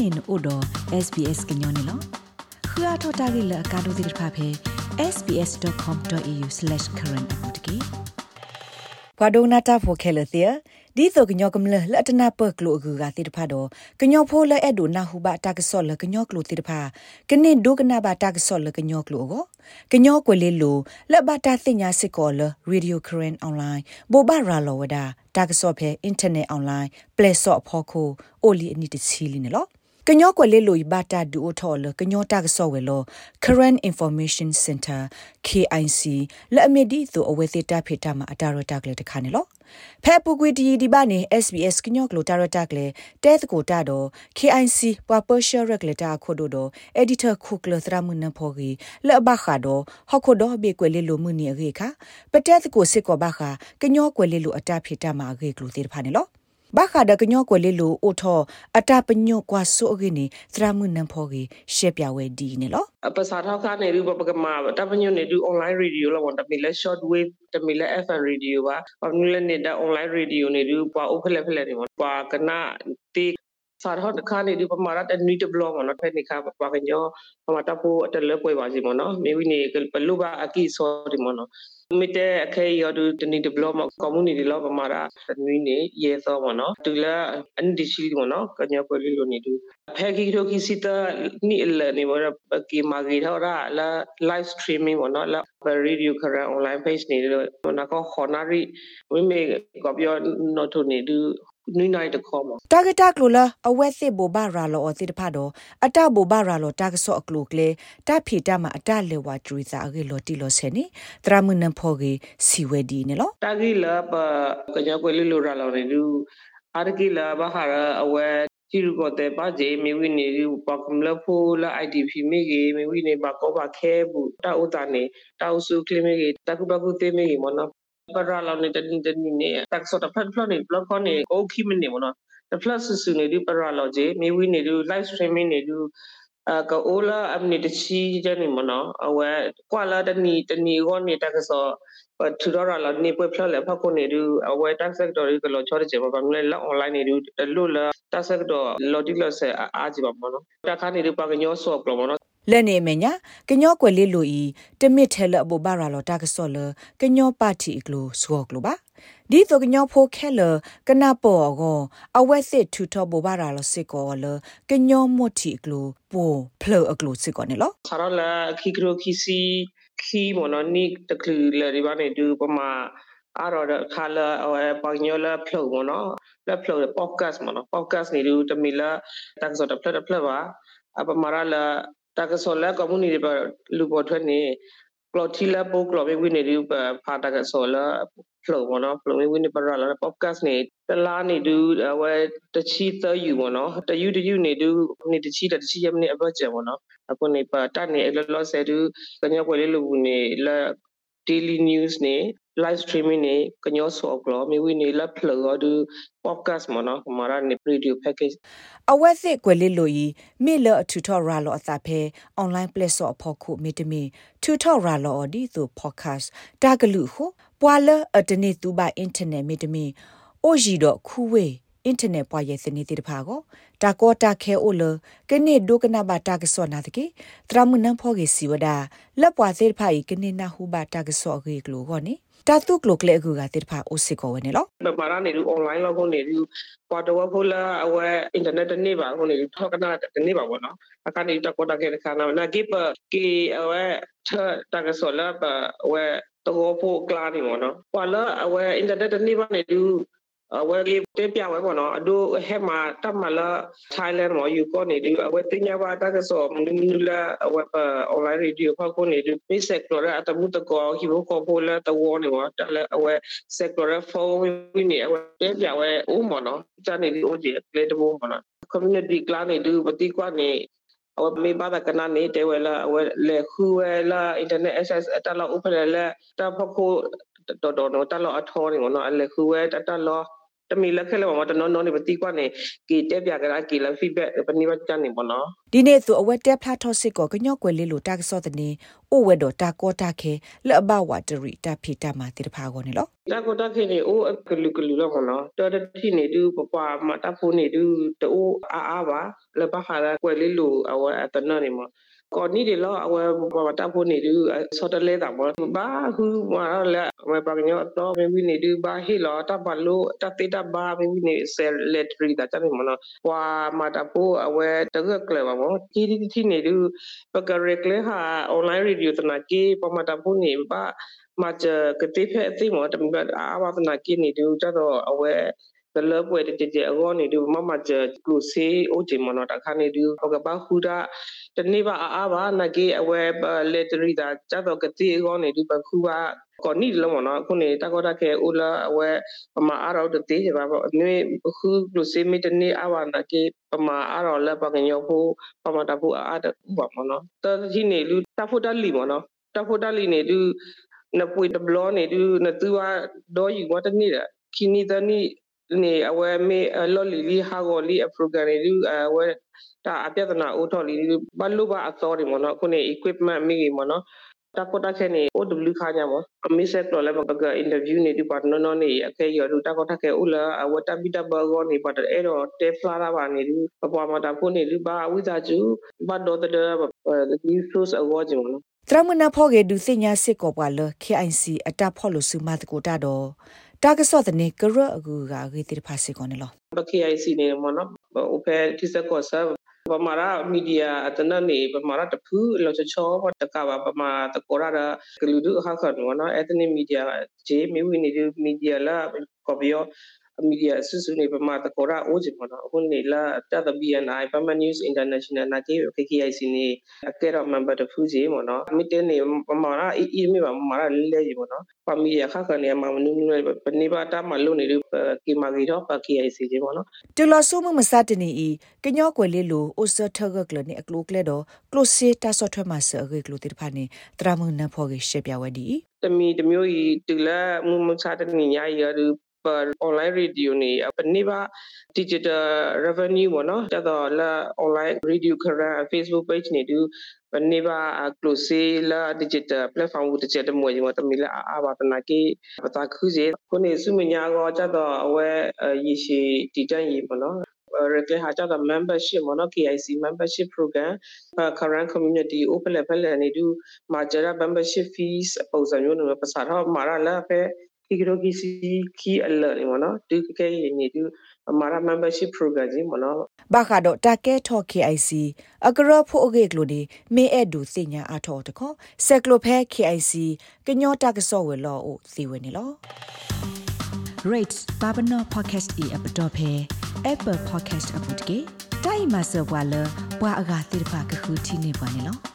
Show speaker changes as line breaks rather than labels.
နေနို့တော့ SBS ကညောနေလောခရထတာဂိလကာဒိုတိဖာဖေ sbs.com.au/current အပူတကေဘွာဒိုနာတာဖိုခဲလသီဒီဆိုကညောကမလလတ်နာပကလိုအကူကတိတဖာတော့ကညောဖိုးလဲအဲ့ဒိုနာဟုဘတာကဆော့လကညောကလိုတိတဖာကနေဒိုကနာဘတာကဆော့လကညောကလိုကိုကညောကွယ်လေးလိုလက်ဘတာသိညာစစ်ကောလရေဒီယိုခရင်အွန်လိုင်းဘောဘရာလောဝဒါတာကဆော့ဖဲအင်တာနက်အွန်လိုင်းပလက်ဆော့ဖော်ခိုအိုလီအနီတချီလီနော် ကညောကွယ်လေးလိုဘာတာဒူအိုထော်လကညောတာကဆော့ဝဲလော Current Information Center KIC လက်အမီဒီသို့အဝဲစစ်တာဖေတာမှာအတာရတာကလေးတခါနေလောဖဲပူကွီတီဒီပါနေ SBS ကညောကလိုတာရတာကလေးတဲသကိုတာတော့ KIC ပွာပရှယ်ရက်လက်တာခိုဒိုတော့ editor ခုကလသရမနဖော်ကြီးလက်ဘခါတော့ဟခုတော့ဘေကွယ်လေးလိုမှုနေရေခါပတဲသကိုစစ်ကောဘခါကညောကွယ်လေးလိုအတာဖေတာမှာရေကလိုသေးတဖာနေလော ဘာခါဒကညောကွယ်လေးလိုအိုထောအတပညောကွာဆိုအကိနေသရမှုနံဖောကြီးရှက်ပြဝဲဒီနေလော
အပစာထောက်ကနေရူပပကမာတပညောနေဒူ online radio လောဝန်တမီလဲ short wave တမီလဲ FM radio ပါဘာနူလဲနေတာ online radio နေဒူပွာအိုဖလက်ဖလက်နေမပွာကနာတီ စာထောက်တခါနေဒီပမာရတဲ့နီတဘလောမနော်ဖဲနေခါပါကညောပမာတဖို့အတလဲပွဲပါစီမနော်မေဝီနေပလူပါအကိစောဒီမနော်မီတဲ့အခေရတူတနီ development community လောပမာရာနွီနေရေသောမနော်တူလာအန်ဒီရှိမနော်ကညာကွယ်လိုနေတူဖဲကီရိုကီစီတာနီလနေမရကီမာဂီထောရာလာ live streaming မနော်လာ radio ခရ online page နေလို့နကောခေါ်နာရီဝိမေကပြော not to နေတူ နွိနိုင်တခေါ်မှာ
တာဂက်တာကလိုလာအဝဲစစ်ဘောဘာရာလောအတိတဖတော့အတဘောဘာရာလောတာကဆော့အကလိုကလေတာဖီတာမှာအတလေဝါထရီစာအကေလောတီလောဆယ်နီတရာမနန်ဖောကေစီဝဲဒီနေလော
တာဂီလာပကညာကွယ်လီလိုရာလောနေလူအာရကီလာဘာဟာရအဝဲချီရကိုတဲ့ပါဂျေမီဝီနေပကမလဖိုလာ IDP မိကေမီဝီနေပါကောပါခဲဘူးတာဥတာနေတာဥစုကလီမိကေတကုပကုသေးမိကေမနော် ပရလာနေတန်တန်နေတက်ဆော့တဖက်ဖလနေဘလော့ကောနေအိုခိမနေမနော်တဖလက်ဆူဆူနေဒီပရလာဂျေမေဝီနေဒီ live streaming နေဒီအကအိုလာအမနေတချီကြနေမနော်အဝဲကွာလာတနီတနီကောနေတက်ဆော့ထူတော့လာနေပွဲဖလလေဖခုနေဒီအဝဲတက်ဆက်တော်ရီကလောချောတဲ့ချေပါဘာမလဲလောက် online နေဒီလို့လာတက်ဆက်တော်လော်ဒီလဆဲအားကြည့်ပါမနော်တခါနေဒီပါကညောဆော့ပလမနော်
လက်နေမညာကညောကွယ်လေးလိုဤတမစ်ထဲလအဘဘာရာလောတာကဆော့လကညောပါတီကလိုဆော့ကလိုပါဒီတော့ကညောဖိုခဲလကနာပေါ်ကောအဝက်စစ်ထူထောဘဘာရာလောစစ်ကောလကညောမွတ်တီကလိုပိုဖလအကလိုစစ်ကောနေလော
ဆာရလာခီကရိုခီစီခီမနနိတကလလရီဘာနေဒူပမာအားတော့ခါလာအဝဲပညောလာဖလို့မနော်လက်ဖလို့ podcast မနော် podcast နေဒူတမီလာတက်ဆော့တဖလက်ဖလက်ပါအပမာရလာ တာကဆောလာကမူနီဒီပါလူပေါ်ထွက်နေကလော်တီလာပိုကလော်ဝိနေဒီဖာတာကဆောလာဖလိုမနော်ဖလိုဝိနေပါလာပေါ့ကတ်နေတလားနေဒူဝဲတချီသယူမနော်တယူတယူနေဒူနေတချီတချီယမနေအဘကျမနော်အခုနေပါတနေအလောလောဆဲဒူကညကွယ်လေးလူနေလာ daily news နေ live streaming နေကညောဆောကလောမိဝိနေလဖလောဒူ podcast မနော်မရာနေ radio package
အဝက်စစ်ကွယ်လေးလိုဤမိလအထူထော်ရာလောအစာဖဲ online platform အဖို့ခုမိတမီထူထော်ရာလောဒီသူ podcast တာဂလူဟုပွာလအတနေသူပါ internet မိတမီအိုဂျီတော့ခူဝေ အင်တာနက်ပွားရဲ့စနေတိတဖာကိုတာကောတာခဲအိုလကနေဒုကနာဘာတာကစောနာတကေတရမနန်ဖောကေစီဝဒလက်ပွားစေတဖာဤကနေနာဟုဘာတာကစောကေကလိုကောနိတာတုကလိုကလေကူကတိတဖာအိုစစ်ကောဝနေလော
ပမာရနေလူ online လောက်ကိုနေလူပွာတော့ဖိုလာအဝဲ internet တနေပါကိုနေလူထောက်ကနာတနေပါဘောနော်အကနေတကောတာကေခါနာနာကိပကေအဝဲတာကစောလာပအဝဲတော့ဖို့ကလာနေမောနော်ပွာလာအဝဲ internet တနေပါနေလူ ဝယ်လေးတေးပြဝဲပေါ့နော်အဒိုဟဲမှာတမလာ Thailand မှာယူကောနေဒီအဝဲတင်ညာပါတကဆောမနူလာအဝဲ online radio ဖောက်ကိုနေဒီ base sector အတမှုတကောဟိဘကောပိုလာတဝနေမှာတလဲအဝဲ sector ဖုန်းဝိနေအဝဲတေးပြဝဲဦးမနော်စနေဒီ OJ လေတဘုံမနော် community class နေဒီပတိကွာနေအဝမေဘာကနာနေတဲဝဲလာအဝဲလေခူဝဲလာ internet access တလောက် open လာတဖခုတော်တော်တော့တလောက်အထောနေမနော်အလေခူဝဲတတလောက် တမီလက်ခဲလောမတနော်နော်နေပတိကွနေကီတက်ပြကရာကီလ feedback ပနိဝချန်နေဘောနော်
ဒီနေ့သူအဝက်တက်ဖလာထော့စစ်ကိုကညော့ကွယ်လေးလိုတာကစောတဲ့နေအိုဝဲတော့တာကောတာခဲလက်အဘဝတရီတာဖီတာမာတိတဖာကောနေလော
တာကောတာခဲနေအိုကလူကလူလောဘောနော်တော်တတိနေတူပပမတာဖိုးနေတူတိုးအားအားပါလက်ပခါကွယ်လေးလိုအဝဲအတနနေမ ကောနီဒီလောအဝဲဘာတာဖို့နေဒီဆော်တလဲတာမဘာဟူမာလာဝဲပါကညောတော့မင်းနေဒီဘာဟီလောတာဘလို့တတေတာဘာမင်းနေဆယ်လက်ထရီတာချင်မနော်ဝါမာတာဖို့အဝဲတကကလေပါမောဒီဒီတီနေဒီပကရကလေဟာအွန်လိုင်းရီဒီယိုတနာကေပမာတာဖို့နေပါမချကတိဖဲအသိမောတမဘအာဝသနာကိနေဒီကြတော့အဝဲ ကလပ်ဝဲတတအကောနေဒီမမချကလူစီအိုချေမနော်တခါနေဒီပကပခူတာတနေ့ပါအားပါနကေအဝဲလက်တရီတာကြတော့ကတိအကောနေဒီပခူပါကောနီလုံးမနော်ခုနေတကောတခဲဦးလာအဝဲပမာအားတော့တေးကြပါပေါ့နေခုလူစီမီတနေ့အဝနကေပမာအားတော့လက်ပကညောဖို့ပမာတဖို့အားတော့ပါမနော်တတိနေလူတဖို့တလီမနော်တဖို့တလီနေဒီနပွေတဘလောနေဒီနသူဝါတော့ယူမတနေ့ခီနီတနီ နေအဝဲမေလော်လီလီဟာဂောလီအပရိုဂရမ်လီအဝဲတာအပြဒနာအိုတော်လီဘလူဘာအသော်ဒီမနော်ခုနေ equipment မိမနော်တာကိုတာခဲနေ OW ခါကြမအမိဆက်တော်လည်းဘက interview နေဒီပတ်နော်နော်နေအခဲရလူတာကိုတာခဲဥလာဝတပိတဘောဂောနေပတ်အဲ့တော့တေဖလာပါနေဒီပပမတာကိုနေလူဘာဝိဇာကျူဘတ်တော်တဲ့ဒီ source အဝါဂျမနော်
တရမနာဖောကေဒုစညာစစ်ကောပွာလ KIC အတာဖောလို့စုမတ်ကိုတာတော့ တာကဆော့တဲ့နေကရအကူကဂေတိဖာစီကောနေလော
ဘခိအိုင်စီနေမနောဥပယ်တိစကောဆာပမာရာမီဒီယာအတနနေပမာရာတဖူးလောချချောဘတကဘာပမာတကောရာကလူဒုဟာခနောနော်အတနေမီဒီယာဂျေမီဝီနေမီဒီယာလာကော်ဘီယော media susu ne pama ta kora oje mana hun ne la ta the BNI Pama News International na ke KKIC ne akera member to fu je mana meeting ne pama ra e e me ba ma ra le je mana pa media kha kha ne ma nu nu ne ba ta ma lo ne ke ma gi do pa KKIC je mana
တူလဆုမမစတနီဤကညောကွယ်လေးလိုအိုဆထဂကလနေအကလုကလေတော့ကလုစီတာဆော့ထွဲမှာဆအဂေကလုတိဖာနေတရမနဖောကေရှေပြဝဒီ
တမီတမျိုးဤတူလာမမစတနီညာရ per online radio နေပနိပါ digital revenue ပေါ့နော်ကျတော့လာ online radio ခရ Facebook page နေတူပနိပါ close လာ digital platform ကိုတစ်ချက်တမွေကျွန်တော်တမီလာအာဘာတနာကေပတာခုစီခုနေစုမညာကောကျတော့အဝဲရရှိတည်တန့်ရေးပေါ့နော် regular ဟာကြတော့ membership မနော် KIC membership program current community open level နေတူမာကြရ membership fees ပုံစံမျိုးနဲ့ပတ်စာတော့မာရလာဖဲ Kikirokisi key alert မနော်ဒုကဲရနေတူအမာရ membership program ကြီးမနော်
ဘာခါတော့တကဲထော် KIC အကရဖို့အကေကလိုဒီမေအဲ့ဒူစညာအထော်တခေါဆက်ကလိုဖဲ KIC ကညောတကဆော့ဝဲလောအိုစီဝဲနေလော rates babano podcast e app dot phe apple podcast app တကေတိုင်မဆောဘွာလဘွာအဂါတိဖာကခုတီနေပါနေလော